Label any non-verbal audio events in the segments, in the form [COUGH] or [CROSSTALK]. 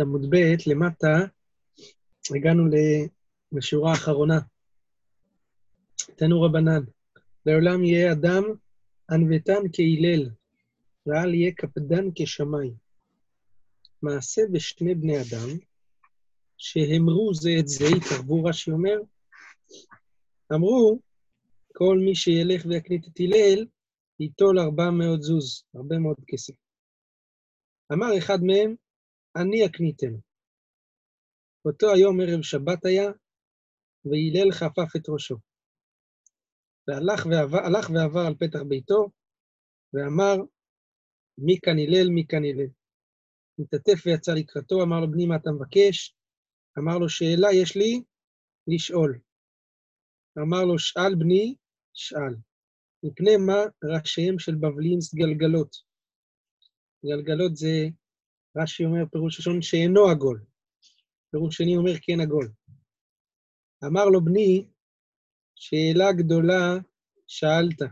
עמוד ב', למטה, הגענו לשורה האחרונה. תנו רבנן, לעולם יהיה אדם ענוותן כהלל, ואל יהיה קפדן כשמיים. מעשה בשני בני אדם, שהמרו זה את זה, התערבו רש"י אומר, אמרו, כל מי שילך ויקנית את הלל, ייטול ארבע מאות זוז, הרבה מאוד כסף. אמר אחד מהם, אני אקניתם. אותו היום ערב שבת היה, והלל חפף את ראשו. והלך ועבר, הלך ועבר על פתח ביתו, ואמר, מי כאן הלל, מי כאן הלל. התעטף ויצא לקראתו, אמר לו, בני, מה אתה מבקש? אמר לו, שאלה יש לי לשאול. אמר לו, שאל בני, שאל. מפני מה ראשיהם של בבלים גלגלות? גלגלות זה, רש"י אומר פירוש ראשון שאינו עגול. פירוש שני אומר כן עגול. אמר לו בני, שאלה גדולה שאלת,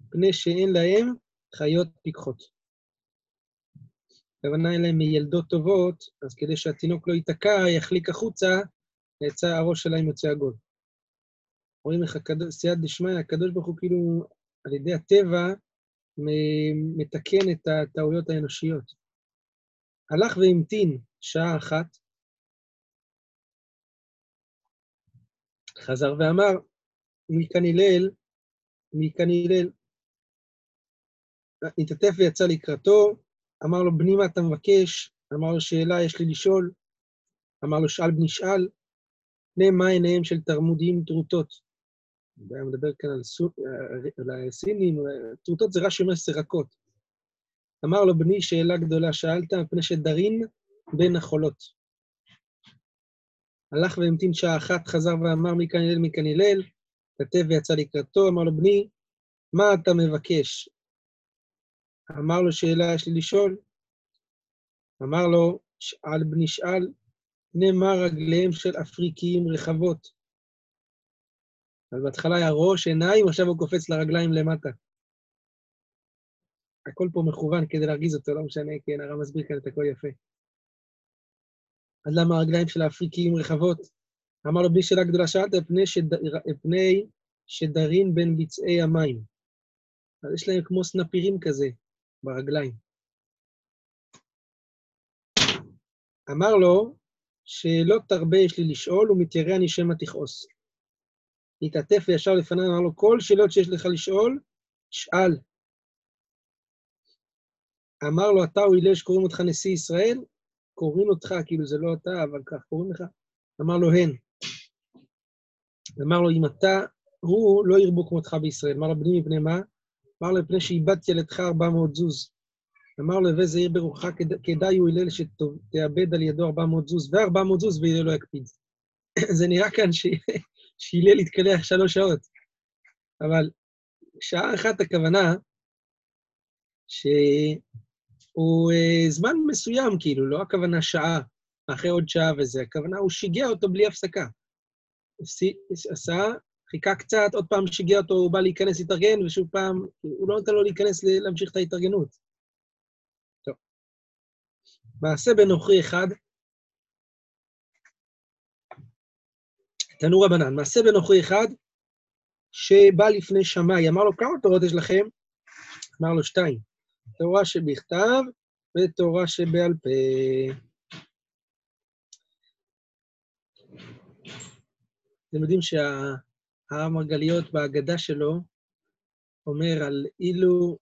מפני שאין להם חיות פיקחות. הכוונה אין להם מילדות טובות, אז כדי שהתינוק לא ייתקע, יחליק החוצה, יצא הראש שלהם יוצא עגול. רואים איך סייעת דשמיא, הקדוש ברוך הוא כאילו, על ידי הטבע, מתקן את הטעויות האנושיות. הלך והמתין שעה אחת, חזר ואמר, מכאן הלל, מכאן הלל, התעטף ויצא לקראתו, אמר לו, בני, מה אתה מבקש? אמר לו, שאלה יש לי לשאול. אמר לו, שאל בני שאל. פני מה עיניהם של תרמודיים טרוטות? אני מדבר כאן על, סו, על הסינים, טרוטות זה רש"י אומר סרקות. אמר לו, בני, שאלה גדולה שאלת, מפני שדרין בין החולות. הלך והמתין שעה אחת, חזר ואמר, מכאן הלל, מכאן הלל, כתב ויצא לקראתו, אמר לו, בני, מה אתה מבקש? אמר לו, שאלה יש לי לשאול. אמר לו, שאל בני שאל, מה רגליהם של אפריקיים רחבות. אז בהתחלה היה ראש, עיניים, עכשיו הוא קופץ לרגליים למטה. הכל פה מכוון כדי להרגיז אותו, לא משנה, כן, הרב מסביר כאן את הכל יפה. אז למה הרגליים של האפריקיים רחבות? אמר לו, בלי שאלה גדולה שאלת, פני, שד... פני שדרים בין ביצעי המים. אז יש להם כמו סנפירים כזה ברגליים. אמר לו, שאלות תרבה יש לי לשאול, ומתיירא אני שמא תכעוס. התעטף וישר לפניו, אמר לו, כל שאלות שיש לך לשאול, שאל. אמר לו, אתה הוא הלל שקוראים אותך נשיא ישראל? קוראים אותך, כאילו זה לא אתה, אבל כך קוראים לך. אמר לו, הן. אמר לו, אם אתה, הוא לא ירבו כמותך בישראל. אמר לו, בני מפני מה? אמר לו, מפני שאיבדתי ילדך ארבע מאות זוז. אמר לו, הווה זהיר ברוחך, כדאי הוא הלל שתאבד על ידו ארבע מאות זוז, וארבע מאות זוז והלל לא יקפיד. [CLEARS THROAT] זה נראה כאן שהלל יתקלח שלוש שעות. אבל שעה אחת הכוונה שהוא uh, זמן מסוים, כאילו, לא הכוונה שעה, אחרי עוד שעה וזה, הכוונה, הוא שיגע אותו בלי הפסקה. עשה, חיכה קצת, עוד פעם שיגע אותו, הוא בא להיכנס להתארגן, ושוב פעם, הוא לא נותן לו להיכנס, להמשיך את ההתארגנות. טוב. מעשה בנוכרי אחד, תנו רבנן, מעשה בנוכרי אחד, שבא לפני שמאי, אמר לו, כמה תורות יש לכם? אמר לו, שתיים. תורה שבכתב ותורה שבעל פה. אתם יודעים שהרב מרגליות בהגדה שלו אומר על אילו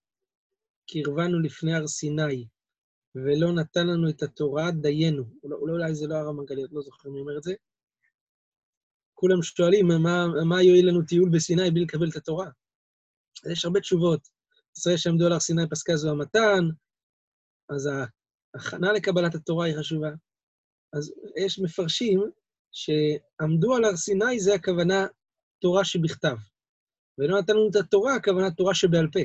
קרבנו לפני הר סיני ולא נתן לנו את התורה, דיינו. אולי, אולי זה לא הרב מרגליות, לא זוכר מי אומר את זה. כולם שואלים, מה, מה יועיל לנו טיול בסיני בלי לקבל את התורה? יש הרבה תשובות. ישראל שעמדו על הר סיני פסקה זו המתן, אז ההכנה לקבלת התורה היא חשובה. אז יש מפרשים שעמדו על הר סיני, זה הכוונה תורה שבכתב. ולא נתנו את התורה, הכוונה תורה שבעל פה.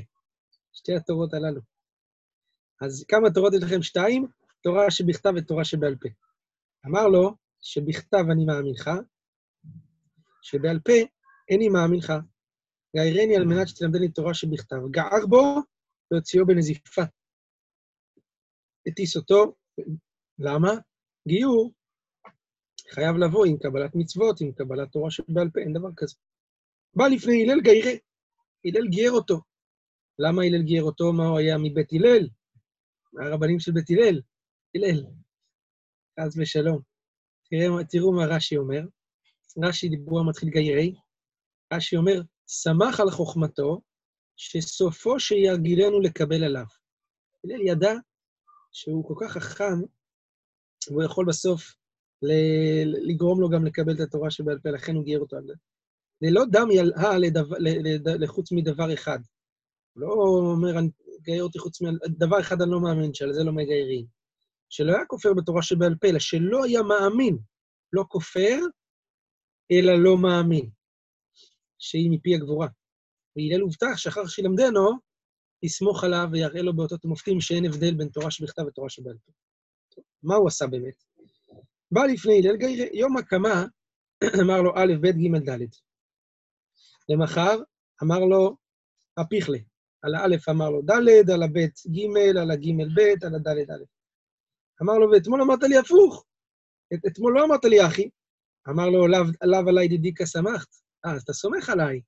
שתי התורות הללו. אז כמה תורות יש לכם? שתיים? תורה שבכתב ותורה שבעל פה. אמר לו, שבכתב אני מאמין לך, שבעל פה איני מאמין לך. גיירני על מנת שתלמדני תורה שבכתב. גער בו והוציאו בנזיפה. הטיס אותו, למה? גיור חייב לבוא עם קבלת מצוות, עם קבלת תורה שבעל פה, אין דבר כזה. בא לפני הלל גיירה, הלל גייר אותו. למה הלל גייר אותו? מה הוא היה מבית הלל? הרבנים של בית הלל, הלל, חס ושלום. תראו, תראו מה רש"י אומר. רש"י דיברו המתחיל גיירי. רש"י אומר, שמח על חוכמתו, שסופו שירגילנו לקבל עליו. הלל ידע שהוא כל כך חכם, והוא יכול בסוף לגרום לו גם לקבל את התורה שבעל פה, לכן הוא גייר אותו על זה. ללא דם ילהה לחוץ מדבר אחד. לא אומר, גייר אותי חוץ מדבר אחד אני לא מאמין, שעל זה לא מגיירים. שלא היה כופר בתורה שבעל פה, אלא שלא היה מאמין. לא כופר, אלא לא מאמין. שהיא מפי הגבורה. והלל הובטח שאחר שילמדנו, יסמוך עליו ויראה לו באותות המופתים שאין הבדל בין תורה שבכתב ותורה שבעל פה. מה הוא עשה באמת? בא לפני הלל יום הקמה, [CLEARS THROAT] אמר לו א', ב', ג', ד'. למחר אמר לו הפיכלה. על האלף אמר לו ד', על הבית ג', על הג' ב', על הד' א'. אמר לו, ואתמול אמרת לי הפוך. את, אתמול לא אמרת לי אחי. אמר לו, עליו עליי דידיקה שמחת. אה, אז אתה סומך עליי.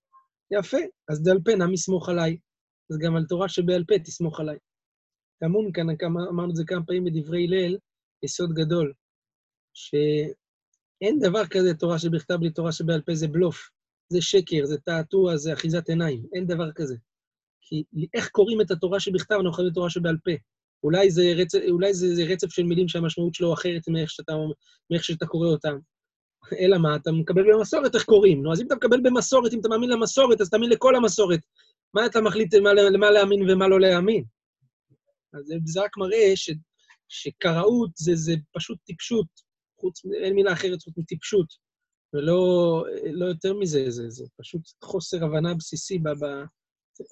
יפה, אז דל פה נמי סמוך עליי. אז גם על תורה שבעל פה תסמוך עליי. טמון כאן, אמרנו את זה כמה פעמים בדברי הלל, יסוד גדול, שאין דבר כזה תורה שבכתב בלי תורה שבעל פה, זה בלוף, זה שקר, זה תעתוע, זה אחיזת עיניים, אין דבר כזה. כי איך קוראים את התורה שבכתב, אנחנו חייבים את שבעל פה. אולי, זה רצף, אולי זה, זה רצף של מילים שהמשמעות שלו אחרת מאיך שאתה, מאיך שאתה קורא אותם. אלא מה, אתה מקבל במסורת איך קוראים. נו, אז אם אתה מקבל במסורת, אם אתה מאמין למסורת, אז תאמין לכל המסורת. מה אתה מחליט למה, למה להאמין ומה לא להאמין? אז זה רק מראה ש, שקראות זה, זה פשוט טיפשות, חוץ, אין מילה אחרת חוץ מטיפשות, ולא לא יותר מזה, זה, זה פשוט חוסר הבנה בסיסי ב, ב,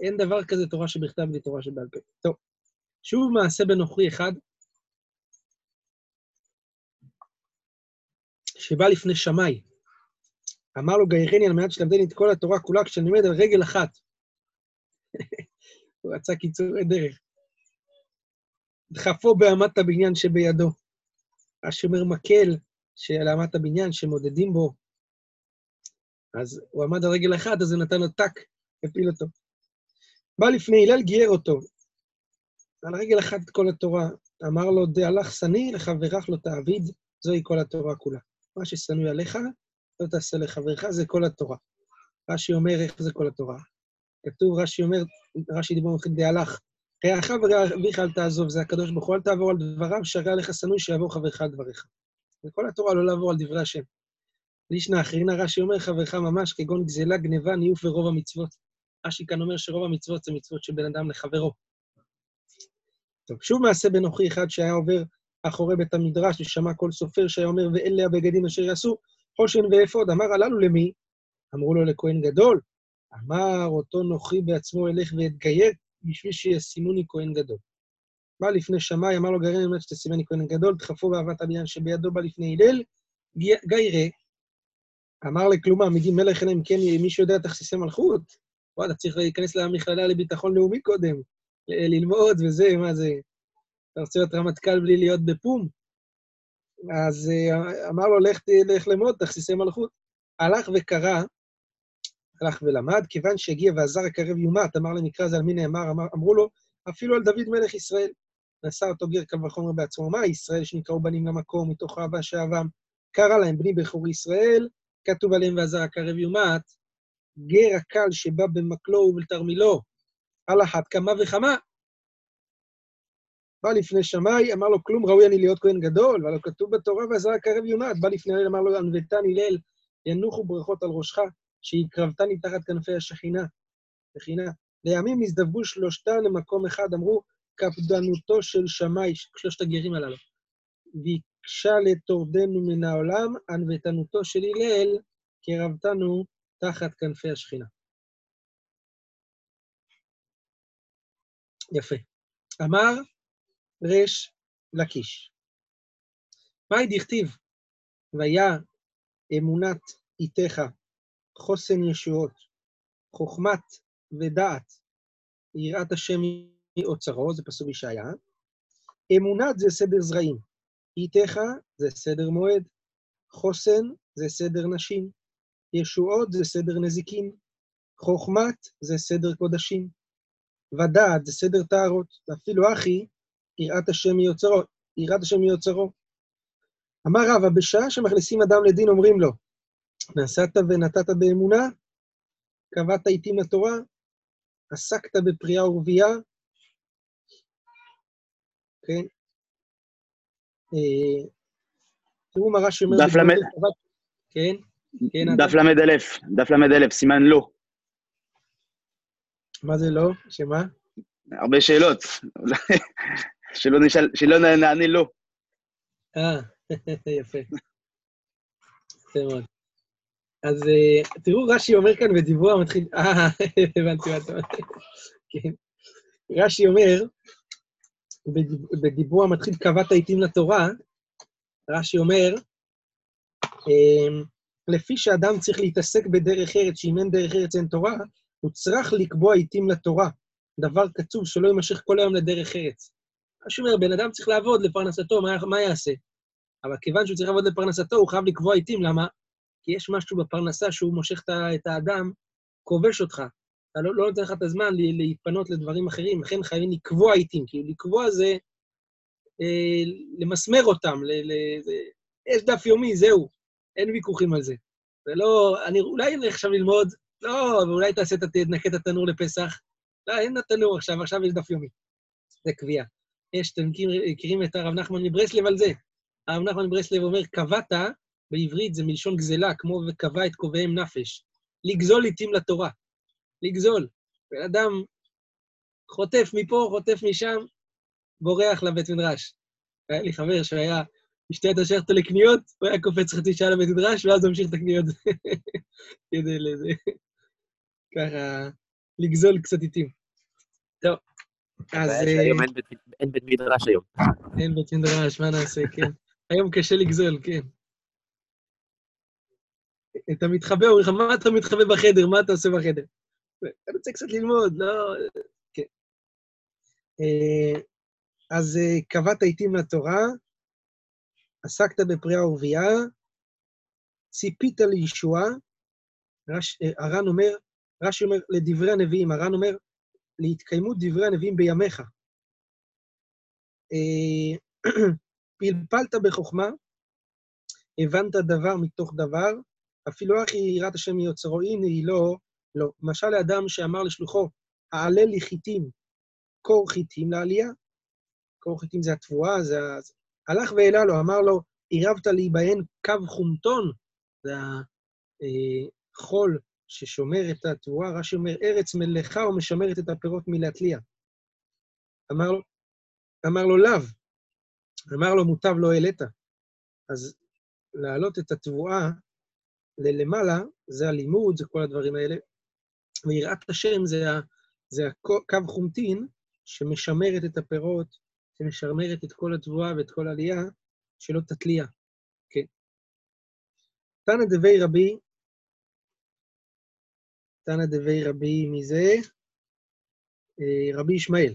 אין דבר כזה תורה שבכתב בלי תורה שבעל פה. טוב, שוב מעשה בנוכרי אחד, שבא לפני שמאי. אמר לו, גיירני על מנת שתלמדני את כל התורה כולה כשאני עומד על רגל אחת. [LAUGHS] הוא רצה קיצורי דרך. דחפו באמת הבניין שבידו. השומר מקל של אמת הבניין שמודדים בו. אז הוא עמד על רגל אחת, אז הוא נתן לו טאק, הפיל אותו. בא לפני הלל, גייר אותו. על רגל אחת את כל התורה. אמר לו, דהלך שני, לחברך לא תעביד, זוהי כל התורה כולה. מה ששנוא עליך, לא תעשה לחברך, זה כל התורה. רש"י אומר, איך זה כל התורה? כתוב, רש"י אומר, רש"י דיבר במחיר דהלך, רעך ורעביך אל תעזוב, זה הקדוש ברוך הוא, אל תעבור על דבריו, שהרי עליך שנוא שיעבור חברך על דבריך. וכל התורה לא לעבור על דברי השם. לישנא אחרינה רש"י אומר, חברך ממש, כגון גזלה, גניבה, ניוף ורוב המצוות. רש"י כאן אומר שרוב המצוות זה מצוות של בן אדם לחברו. טוב, שוב מעשה בנוכי אחד שהיה עובר אחורי בית המדרש ושמע כל סופר שהיה אומר, ואלה הבגדים אשר יעשו, חושן ואפוד. אמר הללו למי? אמרו לו לכהן גדול. אמר אותו נוכי בעצמו אלך ואתגייר בשביל שישימוני כהן גדול. בא לפני שמאי, אמר לו גרעין אמת שתשימני כהן גדול, דחפו באהבת הבניין שבידו בא לפני הלל, גיירה. אמר לכלום מעמידים מלך אלא אם כן מישהו יודע תכסיסי מלכות. וואלה, צריך להיכנס למכללה לביטחון לאומי קודם, ללמוד וזה, מה זה? אתה רוצה להיות רמטכ"ל בלי להיות בפום? אז אה, אמר לו, לך, לך ללמוד, תכסיסי מלכות. הלך וקרא, הלך ולמד, כיוון שהגיע ועזר הקרב יומת, אמר למקרא זה על מי נאמר, אמר, אמרו לו, אפילו על דוד מלך ישראל. נשא אותו גר קל וחומר בעצמו, מה ישראל שנקראו בנים למקום, מתוך אהבה שאהבם, קרא להם בני בכור ישראל, כתוב עליהם ועזר הקרב יומת, גר הקל שבא במקלו ובתרמילו, על אחת כמה וכמה. בא לפני שמאי, אמר לו, כלום ראוי אני להיות כהן גדול, והלא כתוב בתורה ועזר הקרב יומת. בא לפני הלל, אמר לו, ענוותן הלל, ינוחו ברכות על ראשך, שהקרבתני תחת כנפי השכינה. שכינה. לימים הזדווגו שלושתן למקום אחד, אמרו, קפדנותו של שמאי, שלושת הגרים הללו. ביקשה לטורדנו מן העולם, ענוותנותו של הלל, קרבתנו תחת כנפי השכינה. יפה. אמר ריש לקיש. מאי דכתיב, ויה אמונת איתך, חוסן ישועות, חוכמת ודעת, יראת השם מאוצרו, זה פסוק ישעיה. אמונת זה סדר זרעים. איתך זה סדר מועד, חוסן זה סדר נשים, ישועות זה סדר נזיקין, חוכמת זה סדר קודשים, ודעת זה סדר טהרות, ואפילו אחי, יראת השם מיוצרו, יראת השם מיוצרו. אמר רבא, בשעה שמכניסים אדם לדין אומרים לו, נשאת ונתת באמונה, קבעת עיתים לתורה, עסקת בפריאה ורבייה, כן? אה, תראו מה רש"י אומר... דף למד... כן? כן, דף ל"א, דף ל"א, סימן לא. מה זה לא? שמה? הרבה שאלות. שלא נשאל, שלא נענה לא. אה, [LAUGHS] יפה. יפה מאוד. אז uh, תראו, רש"י אומר כאן בדיבור המתחיל... אה, [LAUGHS] הבנתי מה אתה אומר. כן. רש"י אומר, בדיבור המתחיל קבעת עיתים לתורה, רש"י אומר, um, לפי שאדם צריך להתעסק בדרך ארץ, שאם אין דרך ארץ אין תורה, הוא צריך לקבוע עיתים לתורה. דבר קצוב שלא יימשך כל היום לדרך ארץ. מה שאומר, בן אדם צריך לעבוד לפרנסתו, מה, מה יעשה? אבל כיוון שהוא צריך לעבוד לפרנסתו, הוא חייב לקבוע עיתים, למה? כי יש משהו בפרנסה שהוא מושך את האדם, כובש אותך. אתה לא, לא נותן לך את הזמן להתפנות לדברים אחרים, לכן חייבים לקבוע עיתים. כאילו, לקבוע זה אה, למסמר אותם, ל, ל, זה, יש דף יומי, זהו, אין ויכוחים על זה. זה לא, אני אולי נלך עכשיו ללמוד, לא, ואולי תעשה, תנקה את התנור לפסח. לא, אין תנור עכשיו, עכשיו יש דף יומי. זה קביעה. יש, אתם מכירים את הרב נחמן מברסלב על זה? הרב נחמן מברסלב אומר, קבעת, בעברית זה מלשון גזלה, כמו וקבע את קובעיהם נפש. לגזול עיתים לתורה. לגזול. בן אדם חוטף מפה, חוטף משם, בורח לבית מדרש. היה לי חבר שהיה משתה את השכטה לקניות, הוא היה קופץ חצי שעה לבית מדרש, ואז ממשיך את הקניות. [LAUGHS] כדי לזה. ככה, לגזול קצת עיתים. טוב, אז... היום אין בית מדרש היום. אין בית מדרש, מה נעשה, כן. היום קשה לגזול, כן. אתה מתחבא, אומרים לך, מה אתה מתחבא בחדר? מה אתה עושה בחדר? אני רוצה קצת ללמוד, לא... כן. אז קבעת עיתים לתורה, עסקת בפריאה ורבייה, ציפית לישועה, הר"ן אומר, רש"י אומר, לדברי הנביאים, הר"ן אומר, להתקיימות דברי הנביאים בימיך. [CLEARS THROAT] פלפלת בחוכמה, הבנת דבר מתוך דבר, אפילו אחי יראת השם מיוצרו, הנה היא לא, לא. משל לאדם שאמר לשלוחו, העלה לי חיטים, קור חיטים לעלייה. קור חיטים זה התבואה, זה ה... הלך והעלה לו, אמר לו, עירבת לי בהן קו חומטון, זה החול ששומר את התבואה, רש"י אומר, ארץ מלאכה ומשמרת את הפירות מלהתליע. אמר לו, אמר לו, לאו. אמר לו, מוטב לא העלית. אז להעלות את התבואה ללמעלה, זה הלימוד, זה כל הדברים האלה. ויראת השם זה, ה, זה הקו חומטין שמשמרת את הפירות, שמשמרת את כל התבואה ואת כל העלייה, שלא תתליע. כן. תנא דבי רבי, תנא דבי רבי מזה, אה, רבי ישמעאל.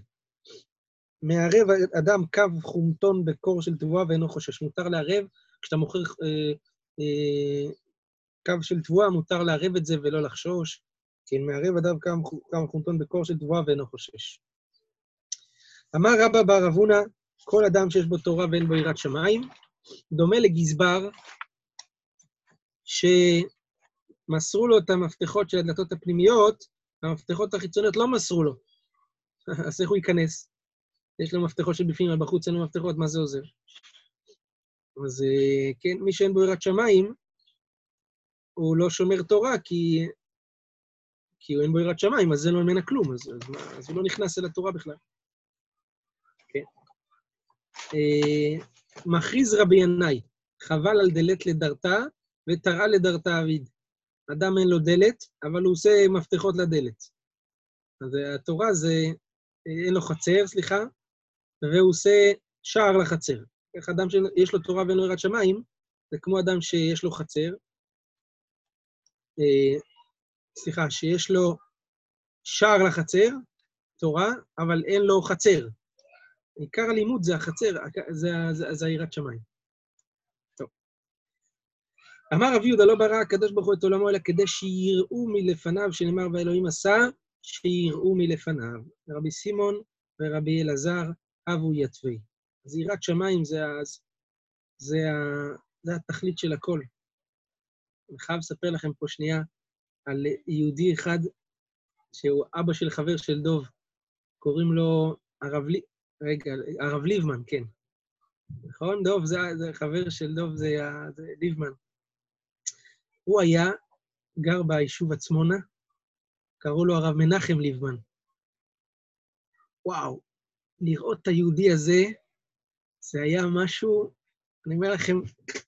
מערב אדם קו חומטון בקור של תבואה ואינו חושש. מותר לערב, כשאתה מוכר אה, אה, קו של תבואה, מותר לערב את זה ולא לחשוש. כן, מערב אדם קו חומטון בקור של תבואה ואינו חושש. אמר רבא בר אבונה, כל אדם שיש בו תורה ואין בו יראת שמיים, דומה לגזבר שמסרו לו את המפתחות של הדלתות הפנימיות, המפתחות החיצוניות לא מסרו לו. [LAUGHS] אז איך הוא ייכנס? יש לו מפתחות של בפנים, אבל בחוץ אין לו מפתחות, מה זה עוזר? אז אה, כן, מי שאין בו יראת שמיים, הוא לא שומר תורה, כי, כי הוא אין בו יראת שמיים, אז אין לו ממנה כלום, אז, אז, מה, אז הוא לא נכנס אל התורה בכלל. כן. אה, מכריז רבי ינאי, חבל על דלת לדרתה ותראה לדרתה אביד. אדם אין לו דלת, אבל הוא עושה מפתחות לדלת. אז התורה זה, אין לו חצר, סליחה, והוא עושה שער לחצר. איך אדם שיש לו תורה ואין לו יראת שמיים, זה כמו אדם שיש לו חצר, אה, סליחה, שיש לו שער לחצר, תורה, אבל אין לו חצר. עיקר הלימוד זה החצר, זה, זה, זה היראת שמיים. אמר רבי יהודה, לא ברא הקדוש ברוך הוא את עולמו, אלא כדי שיראו מלפניו, שנאמר ואלוהים עשה, שיראו מלפניו. רבי סימון ורבי אלעזר אבו יתווי. אז יראת שמיים זה, זה, זה, זה התכלית של הכל. אני חייב לספר לכם פה שנייה על יהודי אחד, שהוא אבא של חבר של דוב, קוראים לו הרב, לי... רגע, הרב ליבמן, כן. נכון? דוב, זה, זה חבר של דוב, זה, זה ליבמן. הוא היה, גר ביישוב עצמונה, קראו לו הרב מנחם ליבמן. וואו, לראות את היהודי הזה, זה היה משהו, אני אומר לכם,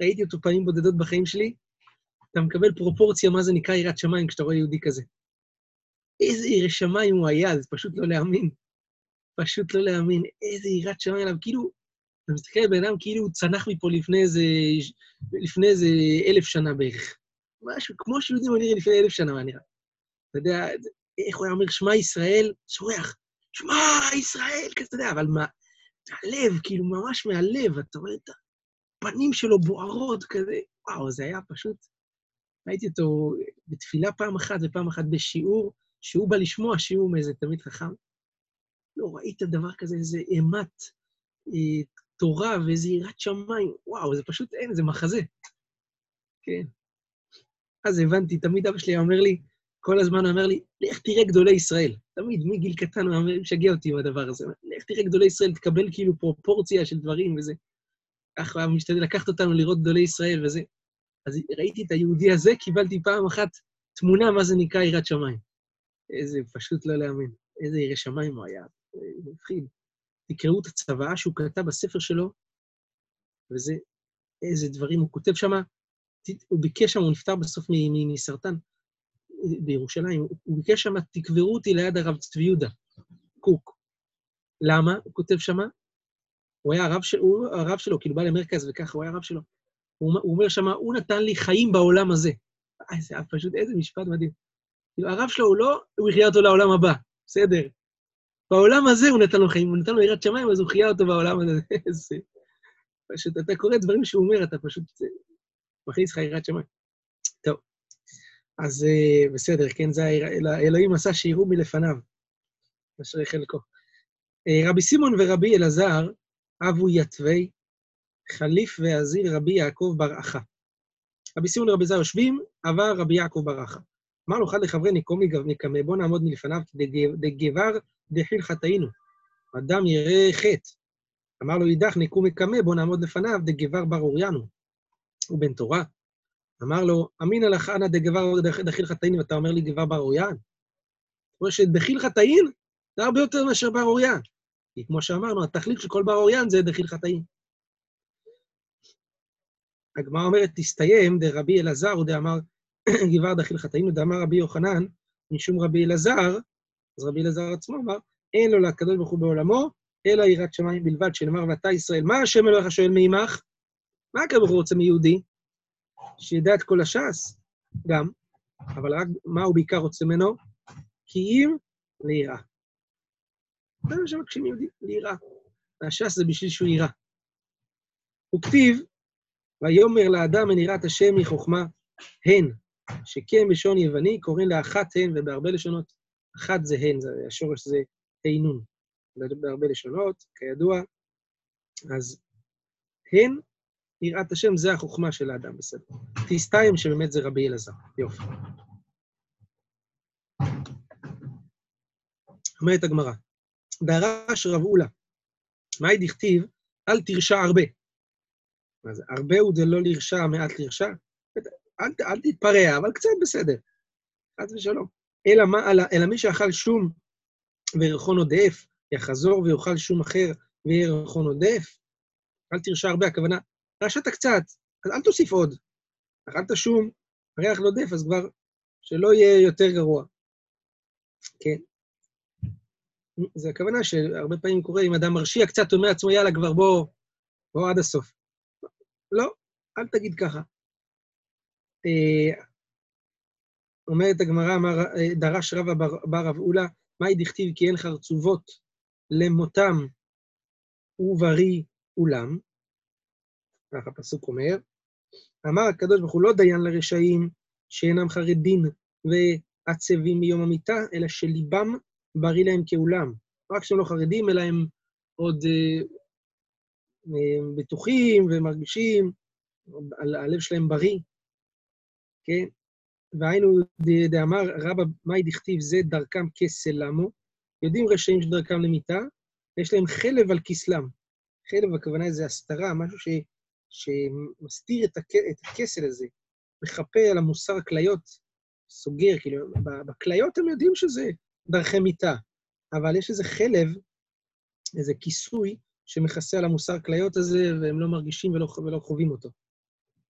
ראיתי אותו פעמים בודדות בחיים שלי, אתה מקבל פרופורציה מה זה נקרא יראת שמיים כשאתה רואה יהודי כזה. איזה ירא שמיים הוא היה, זה פשוט לא להאמין. פשוט לא להאמין. איזה יראת שמיים עליו, כאילו, אתה מסתכל על בן אדם כאילו הוא צנח מפה לפני איזה, לפני איזה אלף שנה בערך. משהו, כמו שיהודים נראים לפני אלף שנה, מה נראה. אתה יודע, איך הוא היה אומר, שמע ישראל, צורח, שמע ישראל, כזה, אתה יודע, אבל מה, הלב, כאילו, ממש מהלב, אתה רואה את הפנים שלו בוערות כזה, וואו, זה היה פשוט... ראיתי אותו בתפילה פעם אחת ופעם אחת בשיעור, שהוא בא לשמוע שיעור מאיזה תלמיד חכם. לא, ראית דבר כזה, איזה אימת אה, תורה ואיזה יראת שמיים, וואו, זה פשוט אין, זה מחזה. כן. אז הבנתי, תמיד אבא שלי אומר לי, כל הזמן אומר לי, לך תראה גדולי ישראל. תמיד, מגיל קטן הוא משגע אותי עם הדבר הזה. לך תראה גדולי ישראל, תקבל כאילו פרופורציה של דברים וזה. ככה הוא משתדל לקחת אותנו לראות גדולי ישראל וזה. אז ראיתי את היהודי הזה, קיבלתי פעם אחת תמונה מה זה נקרא יראת שמיים. איזה, פשוט לא להאמין. איזה ירא שמיים הוא היה. מפחיד. תקראו את הצוואה שהוא כתב בספר שלו, וזה, איזה דברים הוא כותב שם. הוא ביקש שם, הוא נפטר בסוף מסרטן בירושלים, הוא ביקש שם, תקברו אותי ליד הרב צבי יהודה, קוק. למה? הוא כותב שם, הוא היה הרב, של, הוא הרב שלו, כאילו בא למרכז וככה, הוא היה הרב שלו. הוא, הוא אומר שם, הוא נתן לי חיים בעולם הזה. זה היה פשוט איזה משפט מדהים. כאילו, הרב שלו הוא לא, הוא החיה אותו לעולם הבא, בסדר. בעולם הזה הוא נתן לו חיים, הוא נתן לו יראת שמיים, אז הוא חיה אותו בעולם הזה. [LAUGHS] איזה... פשוט, אתה קורא דברים שהוא אומר, אתה פשוט מכניס לך יראת שמיים. טוב, אז אה, בסדר, כן, זה אלוהים עשה שיראו מלפניו, אשרי חלקו. אה, רבי סימון ורבי אלעזר אבו יתווי, חליף ועזיר רבי יעקב בר אחא. רבי סימון ורבי אלעזר יושבים, עבר רבי יעקב בר אחא. אמר לו אחד לחברי נקומי נקמה, בוא נעמוד מלפניו, דגבר דחיל חטאינו. אדם ירא חטא. אמר לו, אידך נקום מקמה, בוא נעמוד לפניו, דגבר בר אוריינו. הוא בן תורה. אמר לו, אמינא לך אנא דגבר דחיל חטאין, ואתה אומר לי גבר בר אוריין? זאת אומרת שדחיל חטאין זה הרבה יותר מאשר בר אוריין. כי כמו שאמרנו, התכלית של כל בר אוריין זה דחיל חטאין. הגמרא אומרת, תסתיים דרבי אלעזר, ודאמר [CLEARS THROAT] גבר דחיל חטאין, ודאמר רבי יוחנן, משום רבי אלעזר, אז רבי אלעזר עצמו אמר, אין לו לקדוש ברוך הוא בעולמו, אלא יראת שמיים בלבד, שנאמר, ואתה ישראל, מה השם אלוהיך שואל מעמך? מה הקדוש ברוך הוא רוצה מיהודי? שידע את כל הש"ס, גם, אבל רק מה הוא בעיקר רוצה ממנו? כי אם ליראה. זה מה שמקשים יהודי, ליראה. והש"ס זה בשביל שהוא יירא. הוא כתיב, ויאמר לאדם אין יראת השם מחוכמה הן, שכן בשון יווני קוראים לאחת הן, ובהרבה לשונות, אחת זה הן, זה, השורש זה תינון. בהרבה לשונות, כידוע, אז הן יראת השם זה החוכמה של האדם, בסדר. תסתיים שבאמת זה רבי אלעזר. יופי. אומרת הגמרא, דרש רב אולה, מאי דכתיב, אל תרשע הרבה. מה זה, הרבה הוא דלא לרשע, מעט לרשע? אל, אל תתפרע, אבל קצת בסדר. חס ושלום. אלא, מה, אלא, אלא מי שאכל שום וירחון עודף, יחזור ויאכל שום אחר וירחון עודף, אל תרשע הרבה, הכוונה, רשעת קצת, אז אל תוסיף עוד. אכלת שום, ריח לא דף, אז כבר שלא יהיה יותר גרוע. כן. זה הכוונה שהרבה פעמים קורה, אם אדם מרשיע קצת, אומר לעצמו, יאללה, כבר בוא, בוא עד הסוף. לא, אל תגיד ככה. אה, אומרת הגמרא, אה, דרש רבא בר רב אולה, מהי דכתיב כי אין חרצובות למותם ובריא אולם? ככה הפסוק אומר, אמר הקדוש ברוך הוא לא דיין לרשעים שאינם חרדים ועצבים מיום המיטה, אלא שליבם בריא להם כעולם. רק שהם לא חרדים, אלא הם עוד אה, אה, בטוחים ומרגישים, הלב שלהם בריא, כן? והיינו דאמר רבא מאי דכתיב זה דרכם כסלמו, יודעים רשעים שדרכם למיתה, יש להם חלב על כסלם. חלב, הכוונה זה הסתרה, משהו שמסתיר את, הכ, את הכסל הזה, מחפה על המוסר הכליות, סוגר, כאילו, בכליות הם יודעים שזה דרכי מיתה, אבל יש איזה חלב, איזה כיסוי, שמכסה על המוסר כליות הזה, והם לא מרגישים ולא, ולא חווים אותו.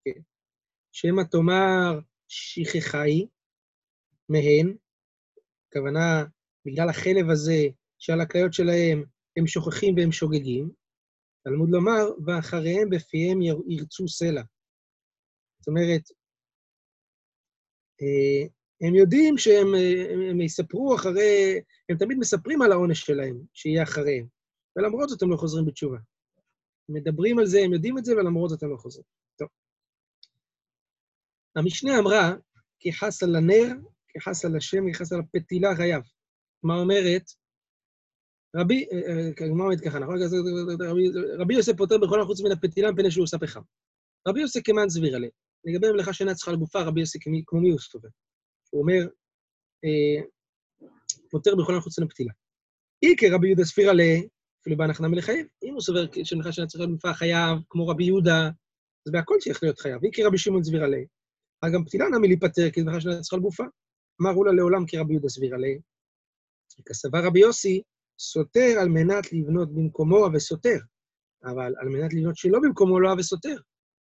כן. שמא תאמר שכחי מהן, הכוונה, בגלל החלב הזה שעל הכליות שלהם הם שוכחים והם שוגגים, תלמוד לומר, ואחריהם בפיהם ירצו סלע. זאת אומרת, אה, הם יודעים שהם הם, הם יספרו אחרי, הם תמיד מספרים על העונש שלהם, שיהיה אחריהם, ולמרות זאת הם לא חוזרים בתשובה. מדברים על זה, הם יודעים את זה, ולמרות זאת הם לא חוזרים. טוב. המשנה אמרה, כי חס על הנר, כי חס על השם, כי חס על הפתילה חייב. מה אומרת? רבי, מה אומרת ככה, נכון? רבי יוסף פותר בכל החוץ מן הפתילה מפני שהוא עושה פחם. רבי יוסף כמאן סביר עליה. לגבי מלאכה שאינה צריכה לגופה, רבי יוסף כמו מי הוא סובר. הוא אומר, פותר בכל החוץ מן הפתילה. אי כרבי יהודה סביר עליה, אפילו בהנחנה מלחייב. אם הוא סובר שמלאכה שאינה צריכה לגופה חייב, כמו רבי יהודה, אז בהכל צריך להיות חייב. אי כרבי שמעון סביר עליה. גם פתילה נמי להיפטר, כי מלאכה שאינה צריכה לגופה. אמרו לה לעולם כרבי יהודה סביר עליה. כסבר רבי יוסי, סותר על מנת לבנות במקומו וסותר, אבל על מנת לבנות שלא במקומו לא וסותר.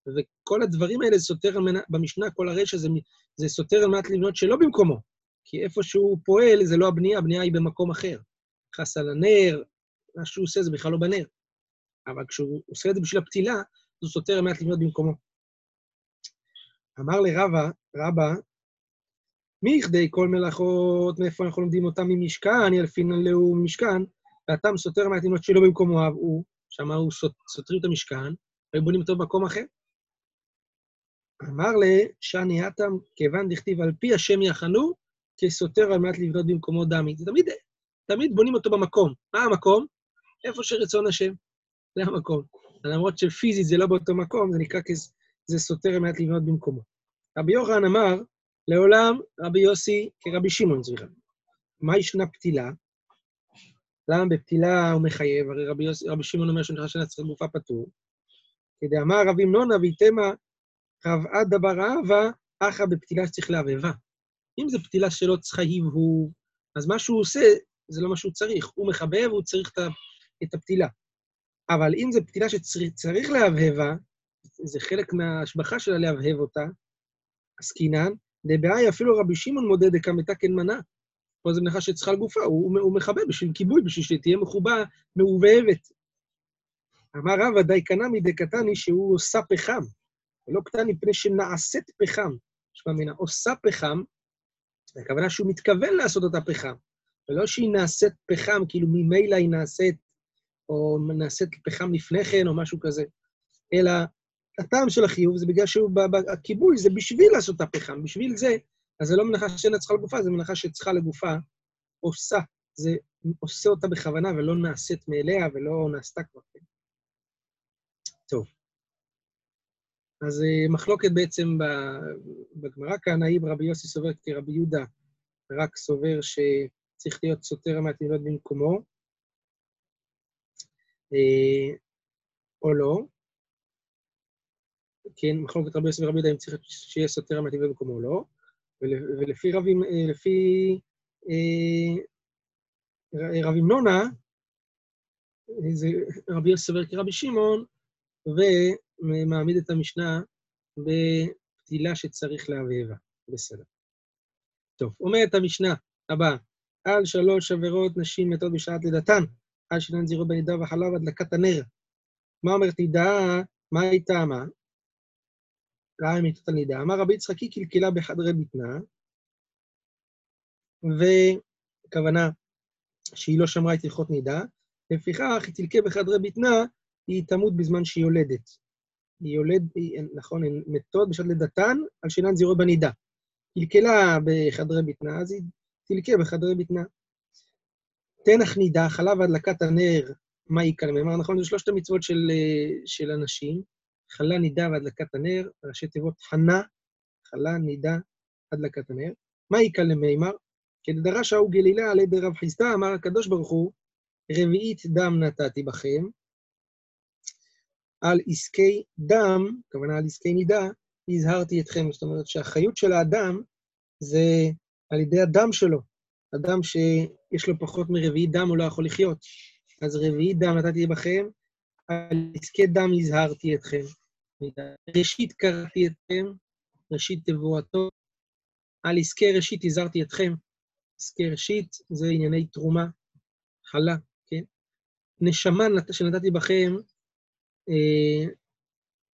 וכל הדברים האלה סותר על מנת, במשנה, כל הרשע זה, זה סותר על מנת לבנות שלא במקומו. כי איפה שהוא פועל זה לא הבנייה, הבנייה היא במקום אחר. חס על הנר, מה שהוא עושה זה בכלל לא בנר. אבל כשהוא עושה את זה בשביל הפתילה, הוא סותר על מנת לבנות במקומו. אמר לרבה, רבה, מי יכדי כל מלאכות, מאיפה אנחנו לומדים אותם ממשכן, ילפינן לאו משכן, והטעם סותר מהתינות שלא במקומו הוא, שם הוא סותרים את המשכן, והיו בונים אותו במקום אחר. אמר לשני התם, כיוון דכתיב על פי השם יחנו, כסותר על מנת לבנות במקומו דמי. זה תמיד, תמיד בונים אותו במקום. מה המקום? איפה שרצון השם. זה המקום. למרות שפיזית זה לא באותו מקום, זה נקרא כזה סותר על מנת לבנות במקומו. רבי יוחנן אמר, לעולם רבי יוסי כרבי שמעון סליחה. מה ישנה פתילה? למה בפתילה הוא מחייב? הרי רבי, יוסי, רבי שמעון אומר שנכנס שנצח גופה פטור. כדי אמר רבי נונה ויתמה רב עד דבר אהבה, אחא בפתילה שצריך להבהבה. אם זו פתילה שלא צריכה הבהוב, אז מה שהוא עושה, זה לא מה שהוא צריך. הוא מחבב, הוא צריך את הפתילה. אבל אם זו פתילה שצריך להבהבה, זה חלק מההשבחה שלה להבהב אותה, עסקינן, דבעי אפילו רבי שמעון מודה כן מנה. פה זו מלאכה שצריכה לגופה, הוא, הוא מכבה בשביל כיבוי, בשביל שתהיה מחובה, מעובבת. אמר רבא די קנה מדקתני שהוא עושה פחם, ולא קטן מפני שנעשית פחם. יש מינה, עושה פחם, הכוונה שהוא מתכוון לעשות אותה פחם, ולא שהיא נעשית פחם, כאילו ממילא היא נעשית, או נעשית פחם לפני כן, או משהו כזה, אלא הטעם של החיוב זה בגלל שהוא, הכיבוי זה בשביל לעשות את הפחם, בשביל זה, אז זה לא מנחה שאינה צריכה לגופה, זה מנחה שצריכה לגופה, עושה, זה עושה אותה בכוונה ולא נעשית מאליה ולא נעשתה כבר. כן. טוב. אז אה, מחלוקת בעצם בגמרא כאן, האם רבי יוסי סובר כי רבי יהודה רק סובר שצריך להיות סותר מהתמידות במקומו, אה, או לא. כן, מחלוקת רבי יוסף ורבי יהודה אם צריך שיהיה סותר המתאים במקומו או לא, ולפי רבים, אה, לפי אה, רבים נונה, זה רבי יוסף סובר כרבי שמעון, ומעמיד את המשנה בפתילה שצריך להבהבה. בסדר. טוב, אומרת המשנה הבאה, על שלוש עבירות נשים מתות בשעת לידתן, על שנן זירו בנידה וחלב הדלקת הנר. מה אומרת נידה? מה היא טעמה? ראה אמיתות תלמידה. אמר רבי יצחקי קלקלה בחדרי בטנה, וכוונה שהיא לא שמרה את הלכות נידה, לפיכך היא תלקה בחדרי בטנה, היא תמות בזמן שהיא יולדת. היא יולד, נכון, הן מתות בשעת לידתן על שאינן זירות בנידה. קלקלה בחדרי בטנה, אז היא תלקה בחדרי בטנה. תנח נידה, חלה והדלקת הנר, מה יקל מימר, נכון? זה שלושת המצוות של, אה, של אנשים. חלה, נידה והדלקת הנר, ראשי תיבות חנה, חלה, נידה, הדלקת הנר. מה יקל למימר? כדרש ההוא גלילה על ידי רב חיסדא, אמר הקדוש ברוך הוא, רביעית דם נתתי בכם, על עסקי דם, הכוונה על עסקי נידה, הזהרתי אתכם. זאת אומרת שהחיות של האדם זה על ידי הדם שלו. אדם שיש לו פחות מרביעית דם, הוא לא יכול לחיות. אז רביעית דם נתתי בכם, על עסקי דם הזהרתי אתכם. ראשית קראתי אתכם, ראשית תבואתו. על עסקי ראשית הזהרתי אתכם. עסקי ראשית זה ענייני תרומה, חלה, כן? נשמה שנתתי בכם, אה,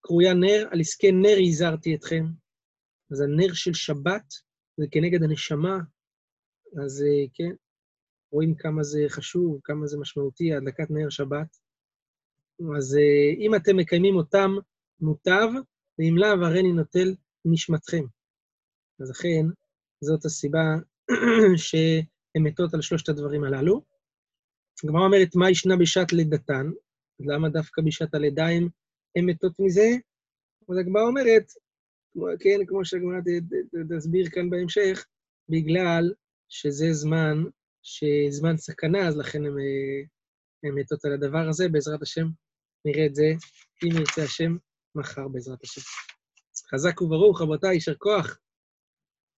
קרויה נר, על עסקי נר הזהרתי אתכם. אז הנר של שבת זה כנגד הנשמה, אז אה, כן, רואים כמה זה חשוב, כמה זה משמעותי, הדלקת נר שבת. אז אה, אם אתם מקיימים אותם, מוטב, ואם לאו, הריני נוטל נשמתכם. אז אכן, זאת הסיבה [CLEARS THROAT] שהן מתות על שלושת הדברים הללו. הגמרא אומרת, מה ישנה בשעת לידתן? למה דווקא בשעת הלידה הן מתות מזה? אז הגמרא אומרת, כן, כמו שהגמרא תסביר כאן בהמשך, בגלל שזה זמן, שזמן סכנה, אז לכן הן מתות על הדבר הזה. בעזרת השם, נראה את זה, אם ירצה השם, מחר בעזרת השם. חזק וברוך, רבותיי, יישר כוח.